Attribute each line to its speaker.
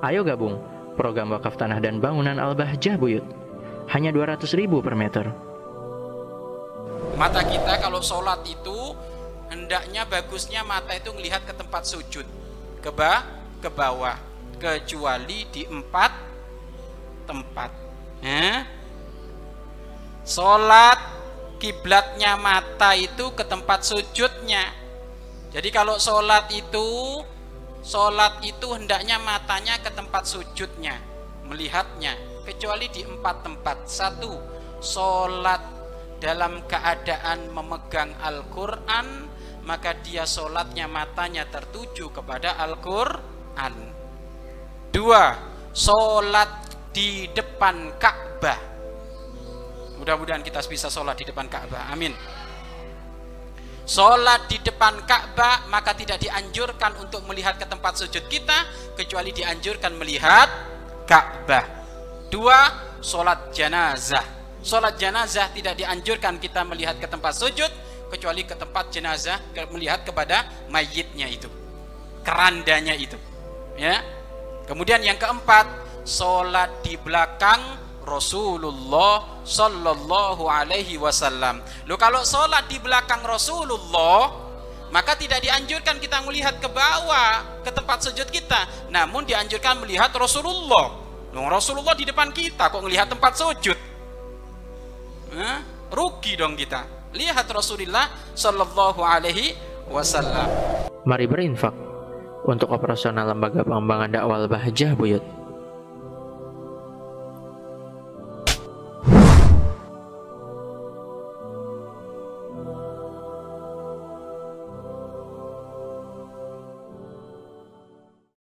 Speaker 1: Ayo gabung program wakaf tanah dan bangunan Al-Bahjah Buyut. Hanya 200 ribu per meter.
Speaker 2: Mata kita kalau sholat itu hendaknya bagusnya mata itu melihat ke tempat sujud, ke bawah, ke bawah, kecuali di empat tempat. Eh? Sholat kiblatnya mata itu ke tempat sujudnya. Jadi kalau sholat itu sholat itu hendaknya matanya ke tempat sujudnya, melihatnya, kecuali di empat tempat. Satu, sholat dalam keadaan memegang Al-Quran, maka dia sholatnya matanya tertuju kepada Al-Quran. Dua, sholat di depan Ka'bah. Mudah-mudahan kita bisa sholat di depan Ka'bah. Amin. Sholat di depan Ka'bah maka tidak dianjurkan untuk melihat ke tempat sujud kita kecuali dianjurkan melihat Ka'bah. Dua, sholat janazah. Sholat janazah tidak dianjurkan kita melihat ke tempat sujud kecuali ke tempat jenazah melihat kepada mayitnya itu, kerandanya itu. Ya. Kemudian yang keempat, sholat di belakang Rasulullah Sallallahu Alaihi Wasallam. Lo kalau sholat di belakang Rasulullah, maka tidak dianjurkan kita melihat ke bawah ke tempat sujud kita, namun dianjurkan melihat Rasulullah. Loh, Rasulullah di depan kita kok melihat tempat sujud? Hah? Rugi dong kita. Lihat Rasulullah Sallallahu Alaihi Wasallam.
Speaker 1: Mari berinfak untuk operasional lembaga pengembangan dakwah Bahjah Buyut.